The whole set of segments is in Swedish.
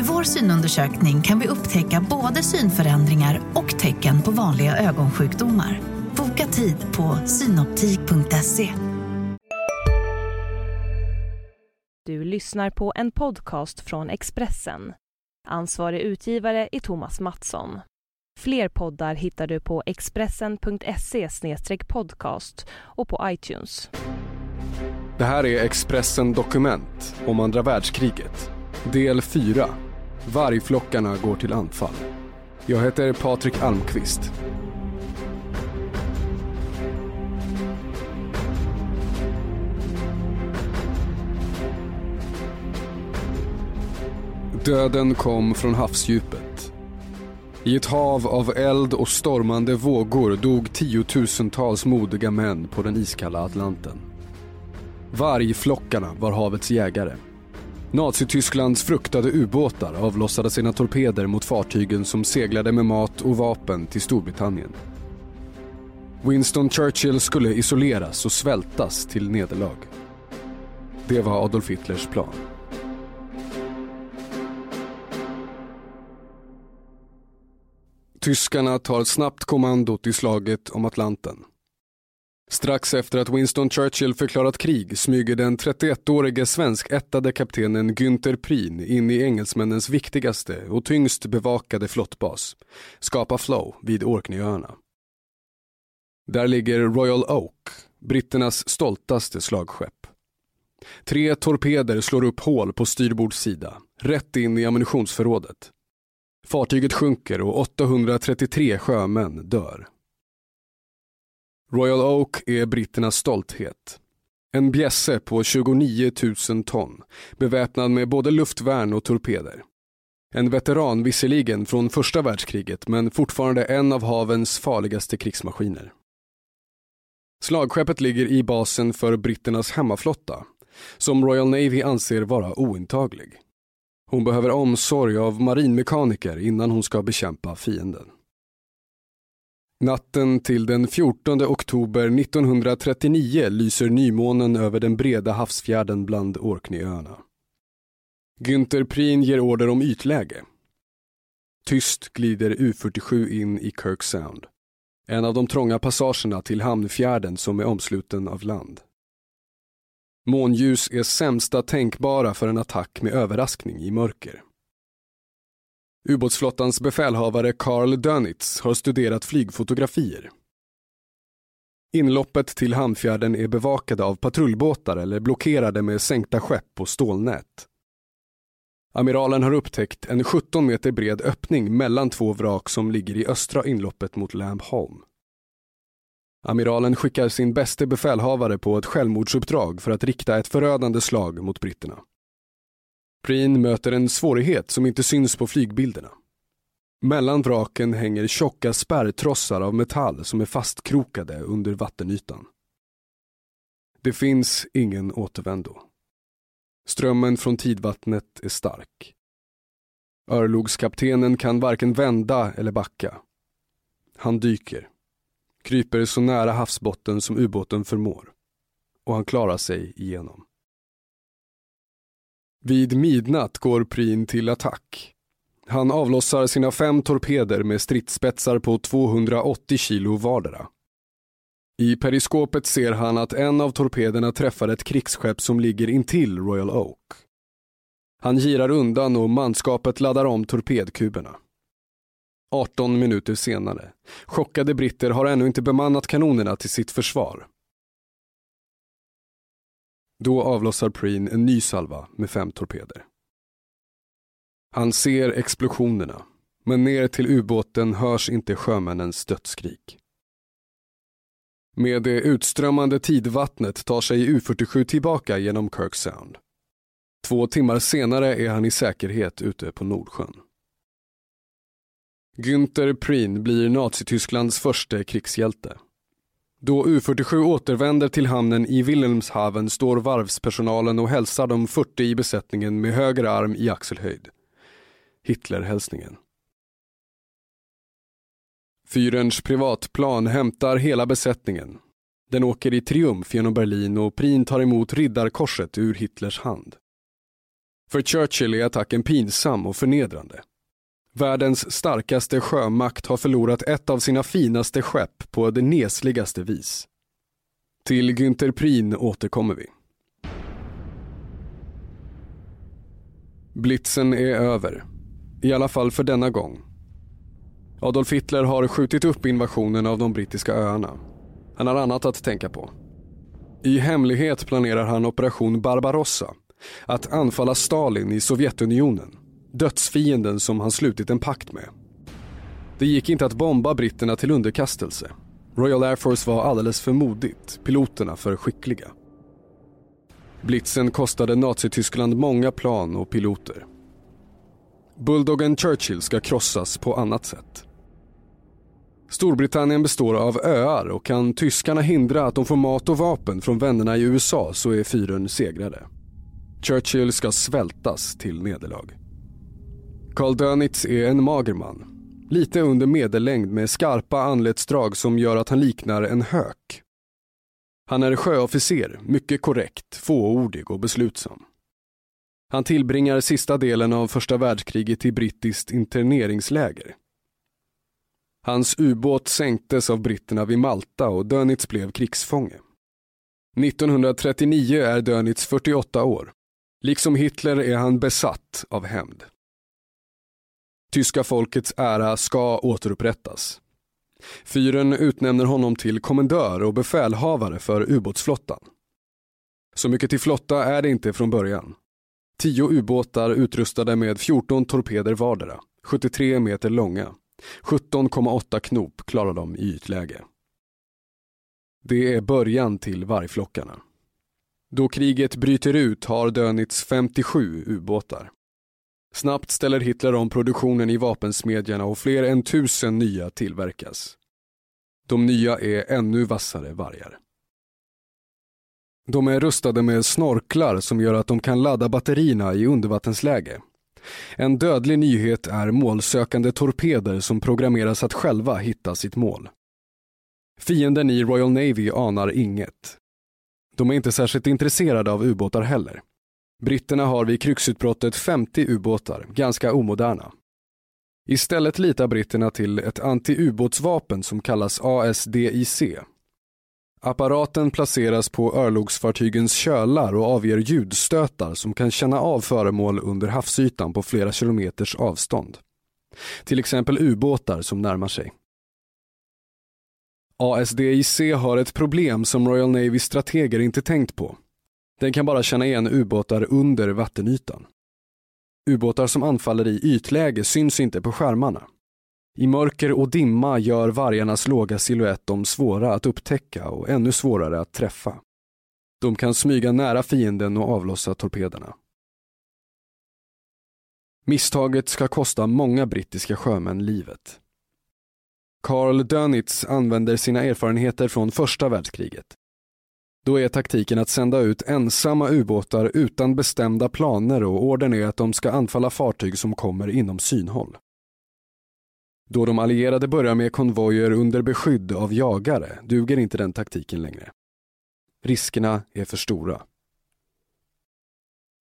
Med vår synundersökning kan vi upptäcka både synförändringar och tecken på vanliga ögonsjukdomar. Boka tid på synoptik.se. Du lyssnar på en podcast från Expressen. Ansvarig utgivare är Thomas Mattsson. Fler poddar hittar du på expressen.se podcast och på iTunes. Det här är Expressen Dokument om andra världskriget. Del 4. Vargflockarna går till anfall. Jag heter Patrik Almqvist. Döden kom från havsdjupet. I ett hav av eld och stormande vågor dog tiotusentals modiga män på den iskalla Atlanten. Vargflockarna var havets jägare. Nazitysklands fruktade ubåtar avlossade sina torpeder mot fartygen som seglade med mat och vapen till Storbritannien. Winston Churchill skulle isoleras och svältas till nederlag. Det var Adolf Hitlers plan. Tyskarna tar snabbt kommandot i slaget om Atlanten. Strax efter att Winston Churchill förklarat krig smyger den 31-årige svenskättade kaptenen Günther Prin in i engelsmännens viktigaste och tyngst bevakade flottbas, Skapa Flow vid Orkneyöarna. Där ligger Royal Oak, britternas stoltaste slagskepp. Tre torpeder slår upp hål på styrbords sida, rätt in i ammunitionsförrådet. Fartyget sjunker och 833 sjömän dör. Royal Oak är britternas stolthet. En bjässe på 29 000 ton, beväpnad med både luftvärn och torpeder. En veteran visserligen från första världskriget men fortfarande en av havens farligaste krigsmaskiner. Slagskeppet ligger i basen för britternas hemmaflotta, som Royal Navy anser vara ointaglig. Hon behöver omsorg av marinmekaniker innan hon ska bekämpa fienden. Natten till den 14 oktober 1939 lyser nymånen över den breda havsfjärden bland Orkneyöarna. Günther Prien ger order om ytläge. Tyst glider U47 in i Kirk Sound. En av de trånga passagerna till hamnfjärden som är omsluten av land. Månljus är sämsta tänkbara för en attack med överraskning i mörker. Ubåtsflottans befälhavare Carl Dönitz har studerat flygfotografier. Inloppet till hamnfjärden är bevakade av patrullbåtar eller blockerade med sänkta skepp och stålnät. Amiralen har upptäckt en 17 meter bred öppning mellan två vrak som ligger i östra inloppet mot Lambholm. Amiralen skickar sin bäste befälhavare på ett självmordsuppdrag för att rikta ett förödande slag mot britterna. Preen möter en svårighet som inte syns på flygbilderna. Mellan vraken hänger tjocka spärrtrossar av metall som är fastkrokade under vattenytan. Det finns ingen återvändo. Strömmen från tidvattnet är stark. Örlogskaptenen kan varken vända eller backa. Han dyker, kryper så nära havsbotten som ubåten förmår och han klarar sig igenom. Vid midnatt går Prien till attack. Han avlossar sina fem torpeder med stridsspetsar på 280 kilo vardera. I periskopet ser han att en av torpederna träffar ett krigsskepp som ligger intill Royal Oak. Han girar undan och manskapet laddar om torpedkuberna. 18 minuter senare. Chockade britter har ännu inte bemannat kanonerna till sitt försvar. Då avlossar Preen en ny salva med fem torpeder. Han ser explosionerna, men ner till ubåten hörs inte sjömännens dödsskrik. Med det utströmmande tidvattnet tar sig U47 tillbaka genom Kirk Sound. Två timmar senare är han i säkerhet ute på Nordsjön. Günther Prien blir Nazitysklands första krigshjälte. Då U47 återvänder till hamnen i Wilhelmshaven står varvspersonalen och hälsar de 40 i besättningen med höger arm i axelhöjd. Hitlerhälsningen. Fyrens privatplan hämtar hela besättningen. Den åker i triumf genom Berlin och Prin tar emot riddarkorset ur Hitlers hand. För Churchill är attacken pinsam och förnedrande. Världens starkaste sjömakt har förlorat ett av sina finaste skepp på det nesligaste vis. Till Günther Prin återkommer vi. Blitzen är över. I alla fall för denna gång. Adolf Hitler har skjutit upp invasionen av de brittiska öarna. Han har annat att tänka på. I hemlighet planerar han operation Barbarossa, att anfalla Stalin i Sovjetunionen, dödsfienden som han slutit en pakt med. Det gick inte att bomba britterna till underkastelse. Royal Air Force var alldeles för modigt, piloterna för skickliga. Blitzen kostade Nazityskland många plan och piloter. Bulldoggen Churchill ska krossas på annat sätt. Storbritannien består av öar och kan tyskarna hindra att de får mat och vapen från vännerna i USA så är fyren segrade. Churchill ska svältas till nederlag. Karl Dönitz är en mager man. Lite under medellängd med skarpa anletsdrag som gör att han liknar en hök. Han är sjöofficer, mycket korrekt, fåordig och beslutsam. Han tillbringar sista delen av första världskriget i brittiskt interneringsläger. Hans ubåt sänktes av britterna vid Malta och Dönitz blev krigsfånge. 1939 är Dönitz 48 år. Liksom Hitler är han besatt av hämnd. Tyska folkets ära ska återupprättas. Fyren utnämner honom till kommendör och befälhavare för ubåtsflottan. Så mycket till flotta är det inte från början. Tio ubåtar utrustade med 14 torpeder vardera, 73 meter långa. 17,8 knop klarar de i ytläge. Det är början till vargflockarna. Då kriget bryter ut har Dönitz 57 ubåtar. Snabbt ställer Hitler om produktionen i vapensmedjorna och fler än tusen nya tillverkas. De nya är ännu vassare vargar. De är rustade med snorklar som gör att de kan ladda batterierna i undervattensläge. En dödlig nyhet är målsökande torpeder som programmeras att själva hitta sitt mål. Fienden i Royal Navy anar inget. De är inte särskilt intresserade av ubåtar heller. Britterna har vid krigsutbrottet 50 ubåtar, ganska omoderna. Istället litar britterna till ett anti-ubåtsvapen som kallas ASDIC. Apparaten placeras på örlogsfartygens kölar och avger ljudstötar som kan känna av föremål under havsytan på flera kilometers avstånd. Till exempel ubåtar som närmar sig. ASDIC har ett problem som Royal Navy strateger inte tänkt på. Den kan bara känna igen ubåtar under vattenytan. Ubåtar som anfaller i ytläge syns inte på skärmarna. I mörker och dimma gör vargarnas låga siluett dem svåra att upptäcka och ännu svårare att träffa. De kan smyga nära fienden och avlossa torpederna. Misstaget ska kosta många brittiska sjömän livet. Carl Dönitz använder sina erfarenheter från första världskriget. Då är taktiken att sända ut ensamma ubåtar utan bestämda planer och ordern är att de ska anfalla fartyg som kommer inom synhåll. Då de allierade börjar med konvojer under beskydd av jagare duger inte den taktiken längre. Riskerna är för stora.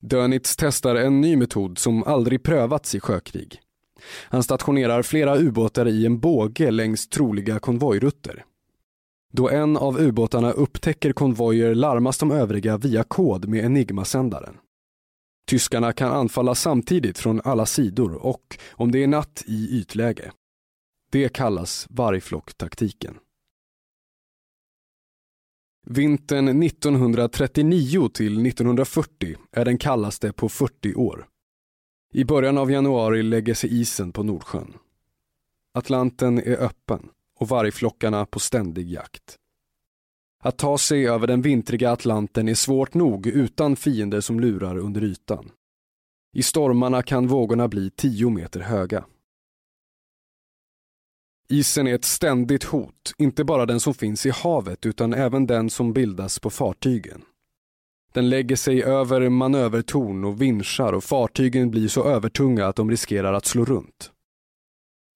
Dönitz testar en ny metod som aldrig prövats i sjökrig. Han stationerar flera ubåtar i en båge längs troliga konvojrutter. Då en av ubåtarna upptäcker konvojer larmas de övriga via kod med Enigma-sändaren. Tyskarna kan anfalla samtidigt från alla sidor och, om det är natt, i ytläge. Det kallas vargflocktaktiken. Vintern 1939 till 1940 är den kallaste på 40 år. I början av januari lägger sig isen på Nordsjön. Atlanten är öppen och vargflockarna på ständig jakt. Att ta sig över den vintriga Atlanten är svårt nog utan fiender som lurar under ytan. I stormarna kan vågorna bli tio meter höga. Isen är ett ständigt hot, inte bara den som finns i havet utan även den som bildas på fartygen. Den lägger sig över manövertorn och vinschar och fartygen blir så övertunga att de riskerar att slå runt.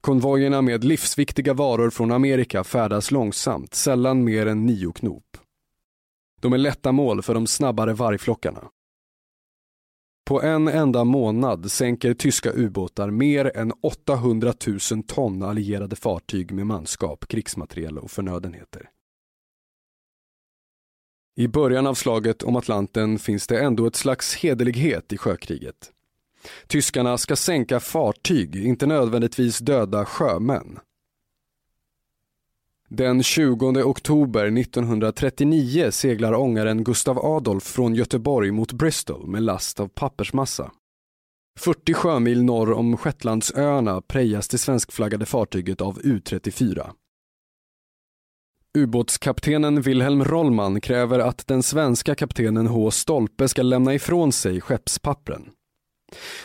Konvojerna med livsviktiga varor från Amerika färdas långsamt, sällan mer än nio knop. De är lätta mål för de snabbare vargflockarna. På en enda månad sänker tyska ubåtar mer än 800 000 ton allierade fartyg med manskap, krigsmateriel och förnödenheter. I början av slaget om Atlanten finns det ändå ett slags hederlighet i sjökriget. Tyskarna ska sänka fartyg, inte nödvändigtvis döda sjömän. Den 20 oktober 1939 seglar ångaren Gustav Adolf från Göteborg mot Bristol med last av pappersmassa. 40 sjömil norr om Shetlandsöarna prejas det svenskflaggade fartyget av U34. Ubåtskaptenen Wilhelm Rollman kräver att den svenska kaptenen H. Stolpe ska lämna ifrån sig skeppspappren.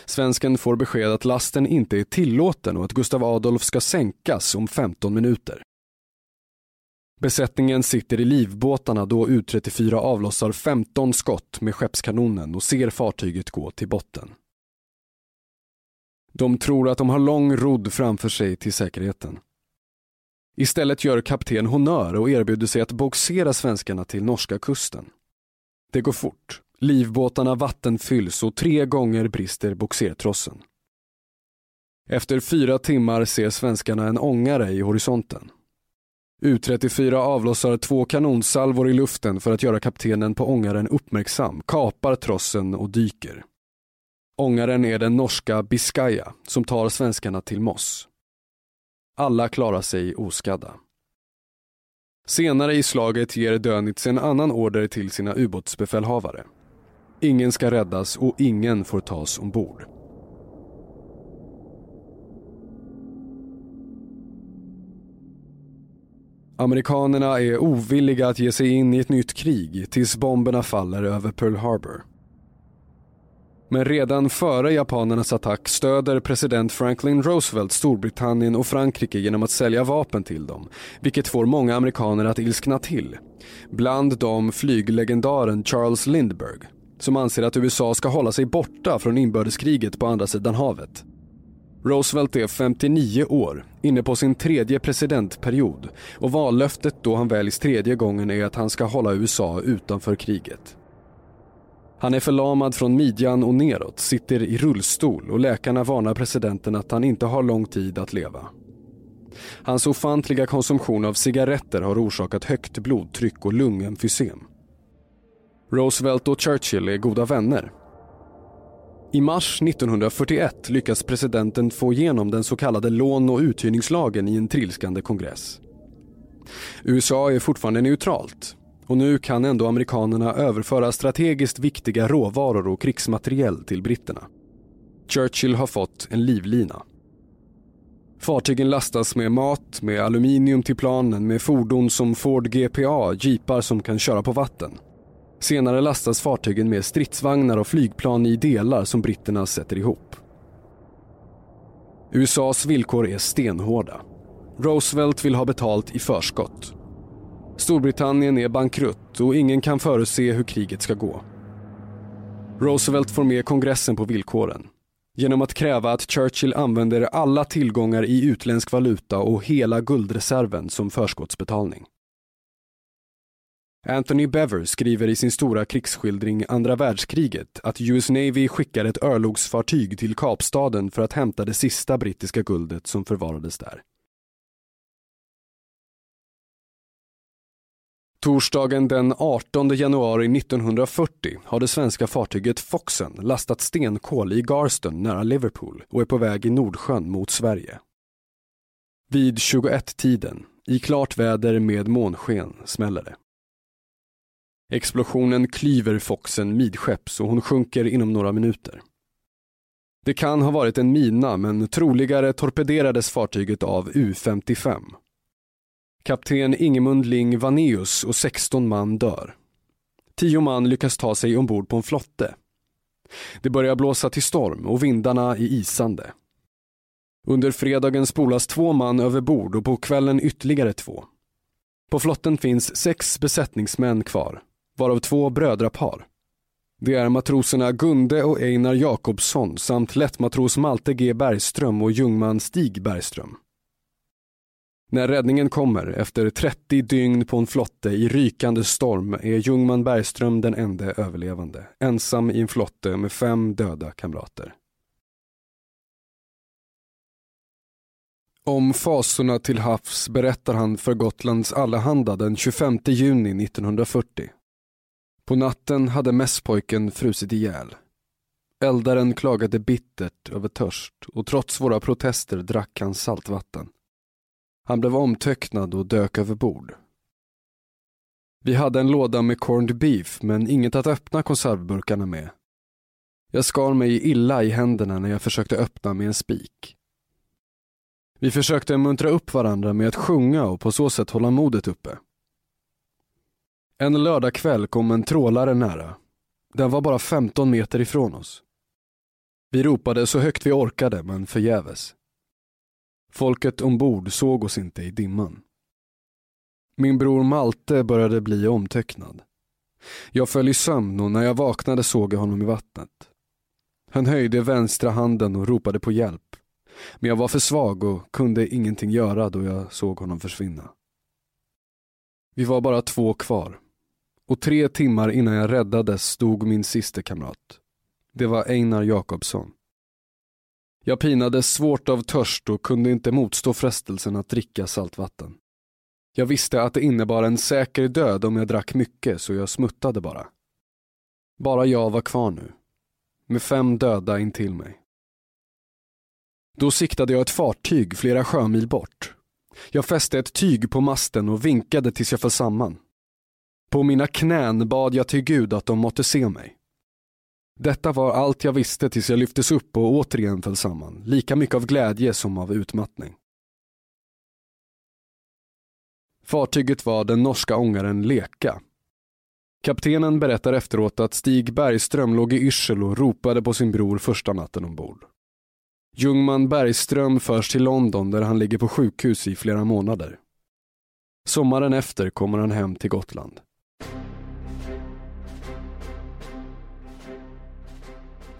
Svensken får besked att lasten inte är tillåten och att Gustav Adolf ska sänkas om 15 minuter. Besättningen sitter i livbåtarna då U34 avlossar 15 skott med skeppskanonen och ser fartyget gå till botten. De tror att de har lång rodd framför sig till säkerheten. Istället gör kapten honör och erbjuder sig att boxera svenskarna till norska kusten. Det går fort. Livbåtarna vattenfylls och tre gånger brister boxertrossen. Efter fyra timmar ser svenskarna en ångare i horisonten. U34 avlossar två kanonsalvor i luften för att göra kaptenen på ångaren uppmärksam, kapar trossen och dyker. Ångaren är den norska Biscaya som tar svenskarna till Moss. Alla klarar sig oskadda. Senare i slaget ger Dönitz en annan order till sina ubåtsbefälhavare. Ingen ska räddas och ingen får tas ombord. Amerikanerna är ovilliga att ge sig in i ett nytt krig tills bomberna faller över Pearl Harbor. Men redan före japanernas attack stöder president Franklin Roosevelt Storbritannien och Frankrike genom att sälja vapen till dem, vilket får många amerikaner att ilskna till. Bland dem flyglegendaren Charles Lindbergh, som anser att USA ska hålla sig borta från inbördeskriget på andra sidan havet. Roosevelt är 59 år, inne på sin tredje presidentperiod och vallöftet då han väljs tredje gången är att han ska hålla USA utanför kriget. Han är förlamad från midjan och neråt, sitter i rullstol och läkarna varnar presidenten att han inte har lång tid att leva. Hans ofantliga konsumtion av cigaretter har orsakat högt blodtryck och lungemfysem. Roosevelt och Churchill är goda vänner i mars 1941 lyckas presidenten få igenom den så kallade lån och uthyrningslagen i en trilskande kongress. USA är fortfarande neutralt och nu kan ändå amerikanerna överföra strategiskt viktiga råvaror och krigsmateriel till britterna. Churchill har fått en livlina. Fartygen lastas med mat, med aluminium till planen, med fordon som Ford GPA, jeepar som kan köra på vatten. Senare lastas fartygen med stridsvagnar och flygplan i delar som britterna sätter ihop. USAs villkor är stenhårda. Roosevelt vill ha betalt i förskott. Storbritannien är bankrutt och ingen kan förutse hur kriget ska gå. Roosevelt får med kongressen på villkoren genom att kräva att Churchill använder alla tillgångar i utländsk valuta och hela guldreserven som förskottsbetalning. Anthony Bever skriver i sin stora krigsskildring Andra världskriget att US Navy skickar ett örlogsfartyg till Kapstaden för att hämta det sista brittiska guldet som förvarades där. Torsdagen den 18 januari 1940 har det svenska fartyget Foxen lastat stenkol i Garston nära Liverpool och är på väg i Nordsjön mot Sverige. Vid 21-tiden, i klart väder med månsken, smäller det. Explosionen klyver Foxen midskepps och hon sjunker inom några minuter. Det kan ha varit en mina men troligare torpederades fartyget av U-55. Kapten Ingemund Ling Vaneus och 16 man dör. Tio man lyckas ta sig ombord på en flotte. Det börjar blåsa till storm och vindarna är isande. Under fredagen spolas två man över bord och på kvällen ytterligare två. På flotten finns sex besättningsmän kvar, varav två brödrapar. Det är matroserna Gunde och Einar Jakobsson samt lättmatros Malte G Bergström och jungman Stig Bergström. När räddningen kommer efter 30 dygn på en flotte i rykande storm är jungman Bergström den enda överlevande, ensam i en flotte med fem döda kamrater. Om fasorna till havs berättar han för Gotlands Allehanda den 25 juni 1940. På natten hade mässpojken frusit ihjäl. Eldaren klagade bittert över törst och trots våra protester drack han saltvatten. Han blev omtöcknad och dök över bord. Vi hade en låda med corned beef men inget att öppna konservburkarna med. Jag skar mig illa i händerna när jag försökte öppna med en spik. Vi försökte muntra upp varandra med att sjunga och på så sätt hålla modet uppe. En lördagkväll kom en trålare nära. Den var bara 15 meter ifrån oss. Vi ropade så högt vi orkade, men förgäves. Folket ombord såg oss inte i dimman. Min bror Malte började bli omtöcknad. Jag föll i sömn och när jag vaknade såg jag honom i vattnet. Han höjde vänstra handen och ropade på hjälp. Men jag var för svag och kunde ingenting göra då jag såg honom försvinna. Vi var bara två kvar. Och tre timmar innan jag räddades stod min sista kamrat. Det var Einar Jakobsson. Jag pinades svårt av törst och kunde inte motstå frestelsen att dricka saltvatten. Jag visste att det innebar en säker död om jag drack mycket så jag smuttade bara. Bara jag var kvar nu. Med fem döda intill mig. Då siktade jag ett fartyg flera sjömil bort. Jag fäste ett tyg på masten och vinkade tills jag föll samman. På mina knän bad jag till Gud att de måtte se mig. Detta var allt jag visste tills jag lyftes upp och återigen föll samman, lika mycket av glädje som av utmattning. Fartyget var den norska ångaren Leka. Kaptenen berättar efteråt att Stig Bergström låg i yrsel och ropade på sin bror första natten ombord. Ljungman Bergström förs till London där han ligger på sjukhus i flera månader. Sommaren efter kommer han hem till Gotland.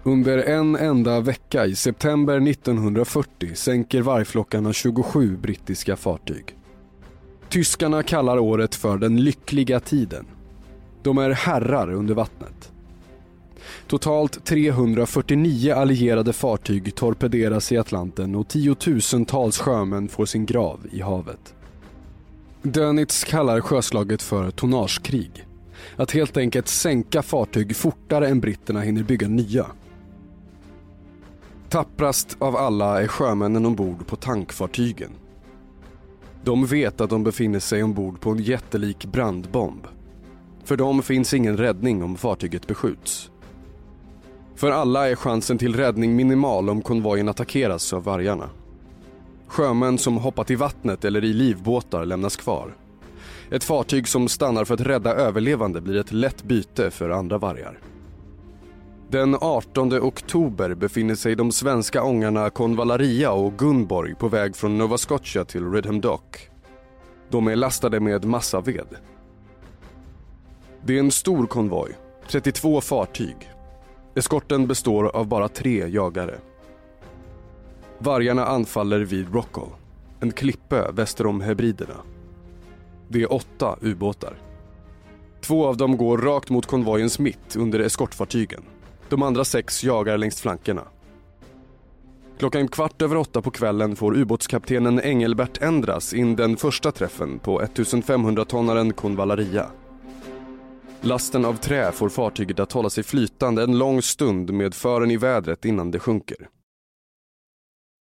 Under en enda vecka i september 1940 sänker vargflockarna 27 brittiska fartyg. Tyskarna kallar året för den lyckliga tiden. De är herrar under vattnet. Totalt 349 allierade fartyg torpederas i Atlanten och tiotusentals sjömän får sin grav i havet. Dönitz kallar sjöslaget för tonnagekrig. Att helt enkelt sänka fartyg fortare än britterna hinner bygga nya. Tapprast av alla är sjömännen ombord på tankfartygen. De vet att de befinner sig ombord på en jättelik brandbomb. För dem finns ingen räddning om fartyget beskjuts. För alla är chansen till räddning minimal om konvojen attackeras av vargarna. Sjömän som hoppat i vattnet eller i livbåtar lämnas kvar. Ett fartyg som stannar för att rädda överlevande blir ett lätt byte för andra vargar. Den 18 oktober befinner sig de svenska ångarna Convalaria och Gunborg på väg från Nova Scotia till Redham Dock. De är lastade med massaved. Det är en stor konvoj, 32 fartyg. Eskorten består av bara tre jagare. Vargarna anfaller vid Rockall, en klippö väster om Hebriderna. Det är åtta ubåtar. Två av dem går rakt mot konvojens mitt under eskortfartygen. De andra sex jagar längs flankerna. Klockan kvart över åtta på kvällen får ubåtskaptenen Engelbert Endras in den första träffen på 1500-tonnaren Convallaria. Lasten av trä får fartyget att hålla sig flytande en lång stund med fören i vädret innan det sjunker.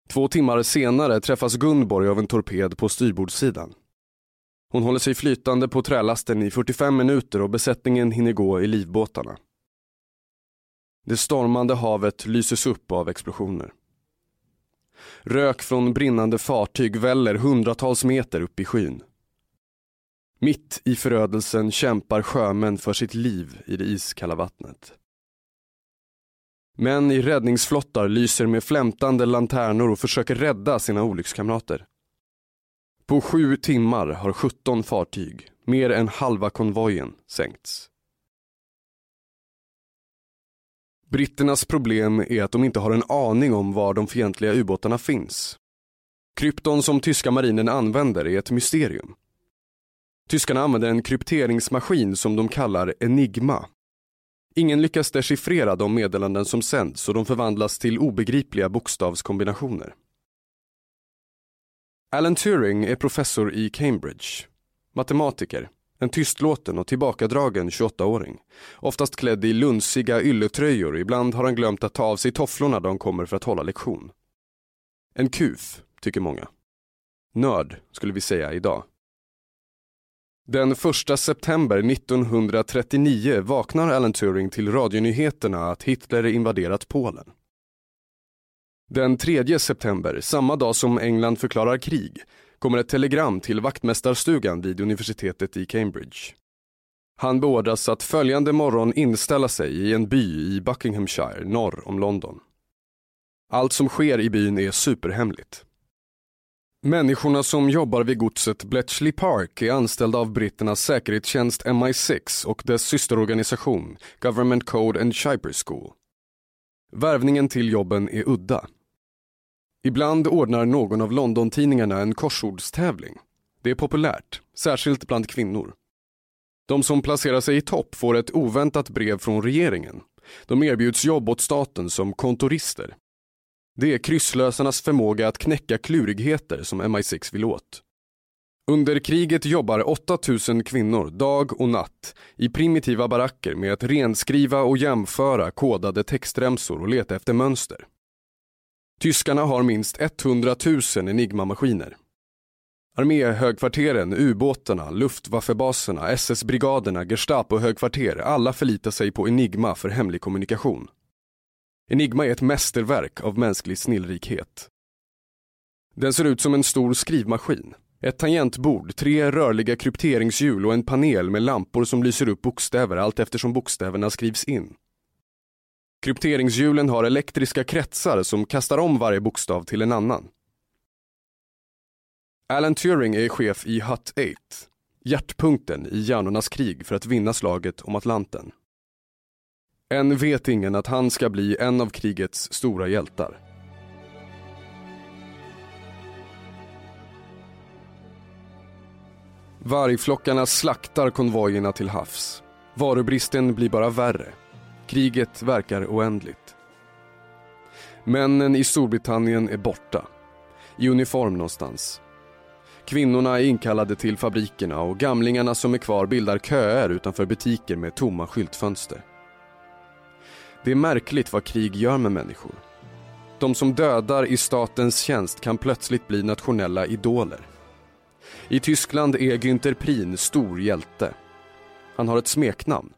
Två timmar senare träffas Gunborg av en torped på styrbordssidan. Hon håller sig flytande på trälasten i 45 minuter och besättningen hinner gå i livbåtarna. Det stormande havet lyses upp av explosioner. Rök från brinnande fartyg väller hundratals meter upp i skyn. Mitt i förödelsen kämpar sjömän för sitt liv i det iskalla vattnet. Män i räddningsflottar lyser med flämtande lanternor och försöker rädda sina olyckskamrater. På sju timmar har 17 fartyg, mer än halva konvojen, sänkts. Britternas problem är att de inte har en aning om var de fientliga ubåtarna finns. Krypton som tyska marinen använder är ett mysterium. Tyskarna använder en krypteringsmaskin som de kallar Enigma. Ingen lyckas dechiffrera de meddelanden som sänds och de förvandlas till obegripliga bokstavskombinationer. Alan Turing är professor i Cambridge. Matematiker, en tystlåten och tillbakadragen 28-åring. Oftast klädd i lunsiga ylletröjor, ibland har han glömt att ta av sig tofflorna då han kommer för att hålla lektion. En kuf, tycker många. Nörd, skulle vi säga idag. Den 1 september 1939 vaknar Alan Turing till radionyheterna att Hitler invaderat Polen. Den 3 september, samma dag som England förklarar krig, kommer ett telegram till vaktmästarstugan vid universitetet i Cambridge. Han beordras att följande morgon inställa sig i en by i Buckinghamshire norr om London. Allt som sker i byn är superhemligt. Människorna som jobbar vid godset Bletchley Park är anställda av britternas säkerhetstjänst MI6 och dess systerorganisation Government Code and Chyper School. Värvningen till jobben är udda. Ibland ordnar någon av London-tidningarna en korsordstävling. Det är populärt, särskilt bland kvinnor. De som placerar sig i topp får ett oväntat brev från regeringen. De erbjuds jobb åt staten som kontorister. Det är krysslösarnas förmåga att knäcka klurigheter som MI6 vill åt. Under kriget jobbar 8000 kvinnor dag och natt i primitiva baracker med att renskriva och jämföra kodade textremsor och leta efter mönster. Tyskarna har minst 100 000 Enigma-maskiner. Arméhögkvarteren, ubåtarna, Luftwaffebaserna, SS-brigaderna, Gestapo-högkvarter, alla förlitar sig på Enigma för hemlig kommunikation. Enigma är ett mästerverk av mänsklig snillrikhet. Den ser ut som en stor skrivmaskin. Ett tangentbord, tre rörliga krypteringshjul och en panel med lampor som lyser upp bokstäver allt eftersom bokstäverna skrivs in. Krypteringshjulen har elektriska kretsar som kastar om varje bokstav till en annan. Alan Turing är chef i Hut 8, hjärtpunkten i hjärnornas krig för att vinna slaget om Atlanten. Än vet ingen att han ska bli en av krigets stora hjältar. Vargflockarna slaktar konvojerna till havs. Varubristen blir bara värre. Kriget verkar oändligt. Männen i Storbritannien är borta. I uniform någonstans. Kvinnorna är inkallade till fabrikerna och gamlingarna som är kvar bildar köer utanför butiker med tomma skyltfönster. Det är märkligt vad krig gör med människor. De som dödar i statens tjänst kan plötsligt bli nationella idoler. I Tyskland är Günther Prien stor hjälte. Han har ett smeknamn.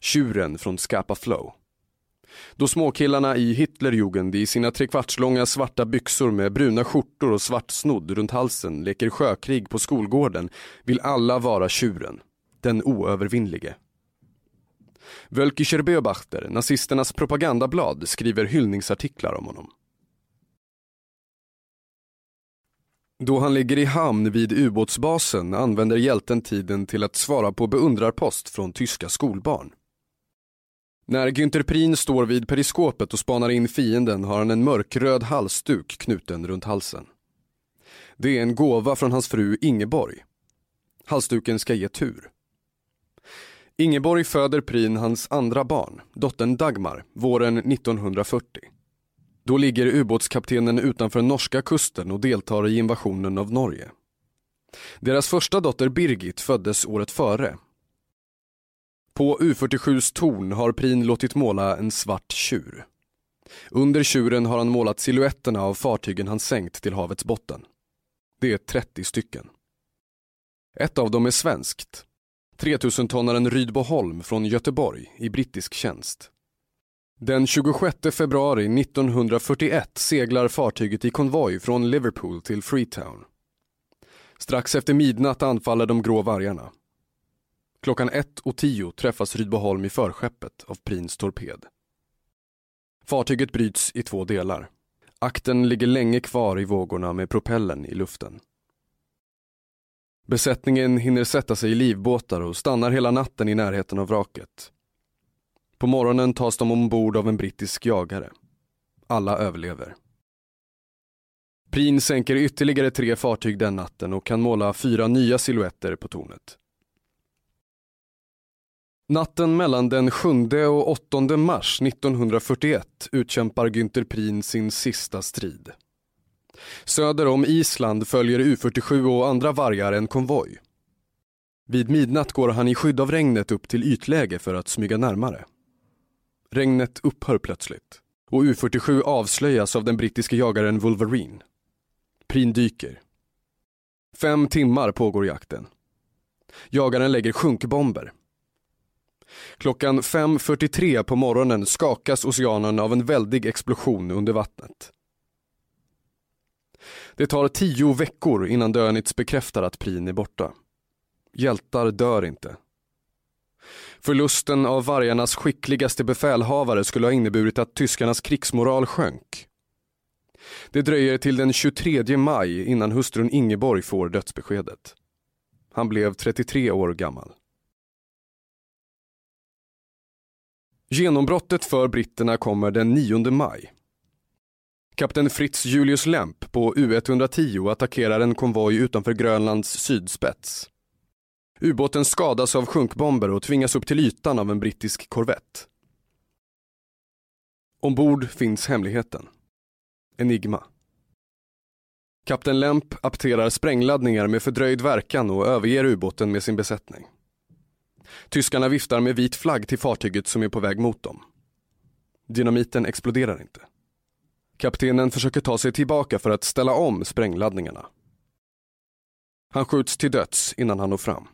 Tjuren från Skapa Flow. Då småkillarna i Hitlerjugend i sina trekvartslånga svarta byxor med bruna skjortor och svart snodd runt halsen leker sjökrig på skolgården vill alla vara tjuren. Den oövervinnlige. Völkischer Beobachter, nazisternas propagandablad, skriver hyllningsartiklar om honom. Då han ligger i hamn vid ubåtsbasen använder hjälten tiden till att svara på beundrarpost från tyska skolbarn. När Günther Prin står vid periskopet och spanar in fienden har han en mörkröd halsduk knuten runt halsen. Det är en gåva från hans fru Ingeborg. Halsduken ska ge tur. Ingeborg föder Prin hans andra barn, dottern Dagmar, våren 1940. Då ligger ubåtskaptenen utanför norska kusten och deltar i invasionen av Norge. Deras första dotter Birgit föddes året före. På U47s torn har Prin låtit måla en svart tjur. Under tjuren har han målat siluetterna av fartygen han sänkt till havets botten. Det är 30 stycken. Ett av dem är svenskt. 3000-tonnaren Rydboholm från Göteborg i brittisk tjänst. Den 26 februari 1941 seglar fartyget i konvoj från Liverpool till Freetown. Strax efter midnatt anfaller de grå vargarna. Klockan 1.10 träffas Rydboholm i förskeppet av Prins torped. Fartyget bryts i två delar. Akten ligger länge kvar i vågorna med propellen i luften. Besättningen hinner sätta sig i livbåtar och stannar hela natten i närheten av vraket. På morgonen tas de ombord av en brittisk jagare. Alla överlever. Prin sänker ytterligare tre fartyg den natten och kan måla fyra nya silhuetter på tornet. Natten mellan den 7 och 8 mars 1941 utkämpar Günther Prin sin sista strid. Söder om Island följer U47 och andra vargar en konvoj. Vid midnatt går han i skydd av regnet upp till ytläge för att smyga närmare. Regnet upphör plötsligt och U47 avslöjas av den brittiske jagaren Wolverine. Prin dyker. Fem timmar pågår jakten. Jagaren lägger sjunkbomber. Klockan 5.43 på morgonen skakas oceanen av en väldig explosion under vattnet. Det tar tio veckor innan Dönitz bekräftar att Prin är borta. Hjältar dör inte. Förlusten av vargarnas skickligaste befälhavare skulle ha inneburit att tyskarnas krigsmoral sjönk. Det dröjer till den 23 maj innan hustrun Ingeborg får dödsbeskedet. Han blev 33 år gammal. Genombrottet för britterna kommer den 9 maj. Kapten Fritz Julius Lemp på U110 attackerar en konvoj utanför Grönlands sydspets. Ubåten skadas av sjunkbomber och tvingas upp till ytan av en brittisk korvett. Ombord finns hemligheten. Enigma. Kapten Lemp apterar sprängladdningar med fördröjd verkan och överger ubåten med sin besättning. Tyskarna viftar med vit flagg till fartyget som är på väg mot dem. Dynamiten exploderar inte. Kaptenen försöker ta sig tillbaka för att ställa om sprängladdningarna. Han skjuts till döds innan han når fram.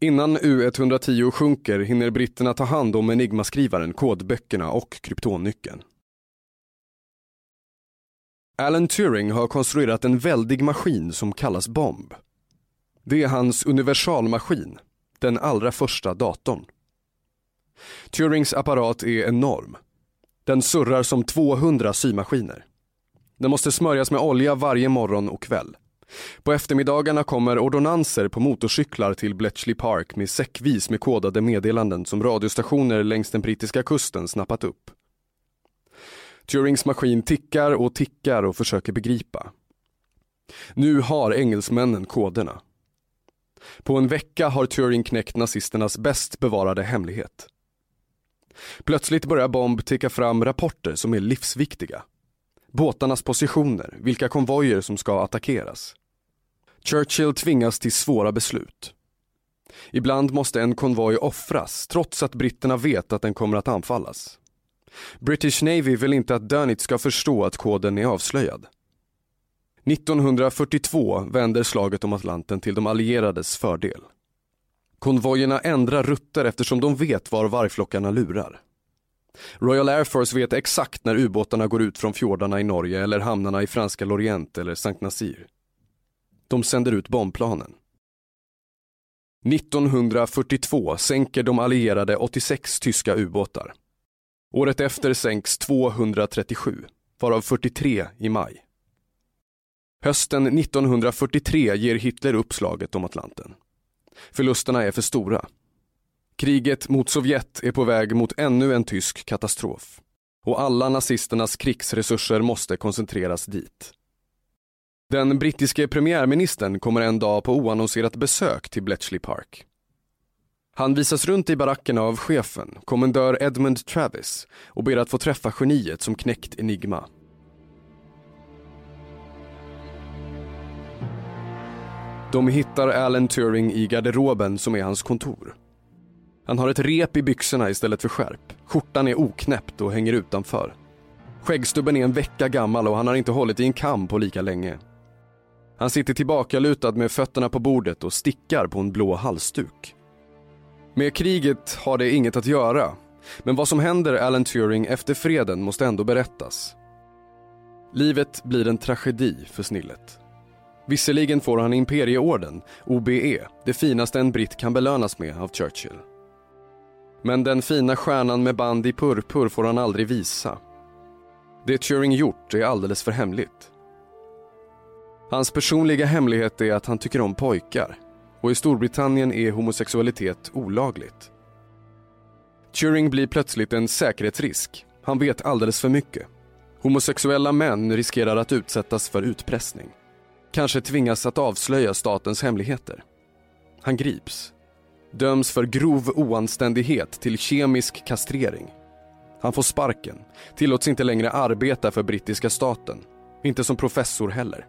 Innan U110 sjunker hinner britterna ta hand om Enigmaskrivaren, kodböckerna och kryptonnyckeln. Alan Turing har konstruerat en väldig maskin som kallas bomb. Det är hans universalmaskin, den allra första datorn. Turings apparat är enorm. Den surrar som 200 symaskiner. Den måste smörjas med olja varje morgon och kväll. På eftermiddagarna kommer ordonanser på motorcyklar till Bletchley Park med säckvis med kodade meddelanden som radiostationer längs den brittiska kusten snappat upp. Turings maskin tickar och tickar och försöker begripa. Nu har engelsmännen koderna. På en vecka har Turing knäckt nazisternas bäst bevarade hemlighet. Plötsligt börjar Bomb ticka fram rapporter som är livsviktiga. Båtarnas positioner, vilka konvojer som ska attackeras. Churchill tvingas till svåra beslut. Ibland måste en konvoj offras trots att britterna vet att den kommer att anfallas. British Navy vill inte att Dönitz ska förstå att koden är avslöjad. 1942 vänder slaget om Atlanten till de allierades fördel. Konvojerna ändrar rutter eftersom de vet var vargflockarna lurar. Royal Air Force vet exakt när ubåtarna går ut från fjordarna i Norge eller hamnarna i franska Lorient eller Saint Nazir. De sänder ut bombplanen. 1942 sänker de allierade 86 tyska ubåtar. Året efter sänks 237, varav 43 i maj. Hösten 1943 ger Hitler upp slaget om Atlanten. Förlusterna är för stora. Kriget mot Sovjet är på väg mot ännu en tysk katastrof. Och alla nazisternas krigsresurser måste koncentreras dit. Den brittiske premiärministern kommer en dag på oannonserat besök till Bletchley Park. Han visas runt i barackerna av chefen, kommendör Edmund Travis och ber att få träffa geniet som knäckt Enigma. De hittar Alan Turing i garderoben som är hans kontor. Han har ett rep i byxorna istället för skärp. Skjortan är oknäppt och hänger utanför. Skäggstubben är en vecka gammal och han har inte hållit i en kam på lika länge. Han sitter tillbakalutad med fötterna på bordet och stickar på en blå halsduk. Med kriget har det inget att göra, men vad som händer Alan Turing efter freden måste ändå berättas. Livet blir en tragedi för snillet. Visserligen får han imperieorden, OBE, det finaste en britt kan belönas med av Churchill. Men den fina stjärnan med band i purpur får han aldrig visa. Det Turing gjort är alldeles för hemligt. Hans personliga hemlighet är att han tycker om pojkar och i Storbritannien är homosexualitet olagligt. Turing blir plötsligt en säkerhetsrisk. Han vet alldeles för mycket. Homosexuella män riskerar att utsättas för utpressning. Kanske tvingas att avslöja statens hemligheter. Han grips. Döms för grov oanständighet till kemisk kastrering. Han får sparken, tillåts inte längre arbeta för brittiska staten. Inte som professor heller.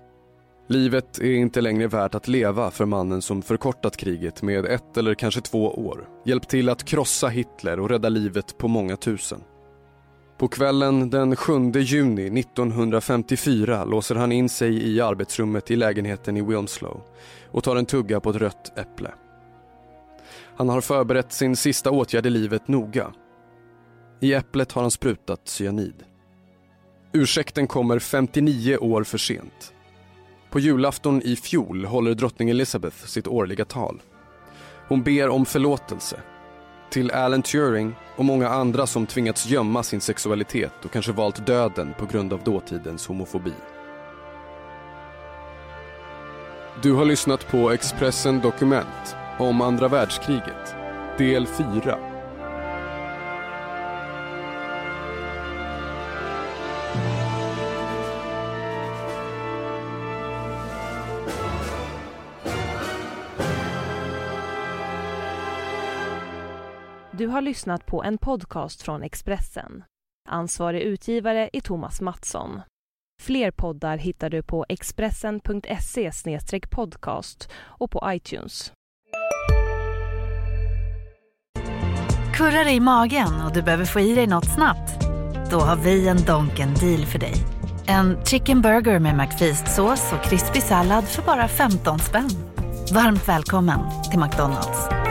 Livet är inte längre värt att leva för mannen som förkortat kriget med ett eller kanske två år. Hjälpt till att krossa Hitler och rädda livet på många tusen. På kvällen den 7 juni 1954 låser han in sig i arbetsrummet i lägenheten i Wilmslow och tar en tugga på ett rött äpple. Han har förberett sin sista åtgärd i livet noga. I äpplet har han sprutat cyanid. Ursäkten kommer 59 år för sent. På julafton i fjol håller drottning Elizabeth sitt årliga tal. Hon ber om förlåtelse. Till Alan Turing och många andra som tvingats gömma sin sexualitet och kanske valt döden på grund av dåtidens homofobi. Du har lyssnat på Expressen Dokument om andra världskriget, del 4. Du har lyssnat på en podcast från Expressen. Ansvarig utgivare är Thomas Mattsson. Fler poddar hittar du på expressen.se podcast och på iTunes. Kurrar det i magen och du behöver få i dig något snabbt? Då har vi en Donken deal för dig. En chicken burger med McFeast-sås och krispig sallad för bara 15 spänn. Varmt välkommen till McDonalds.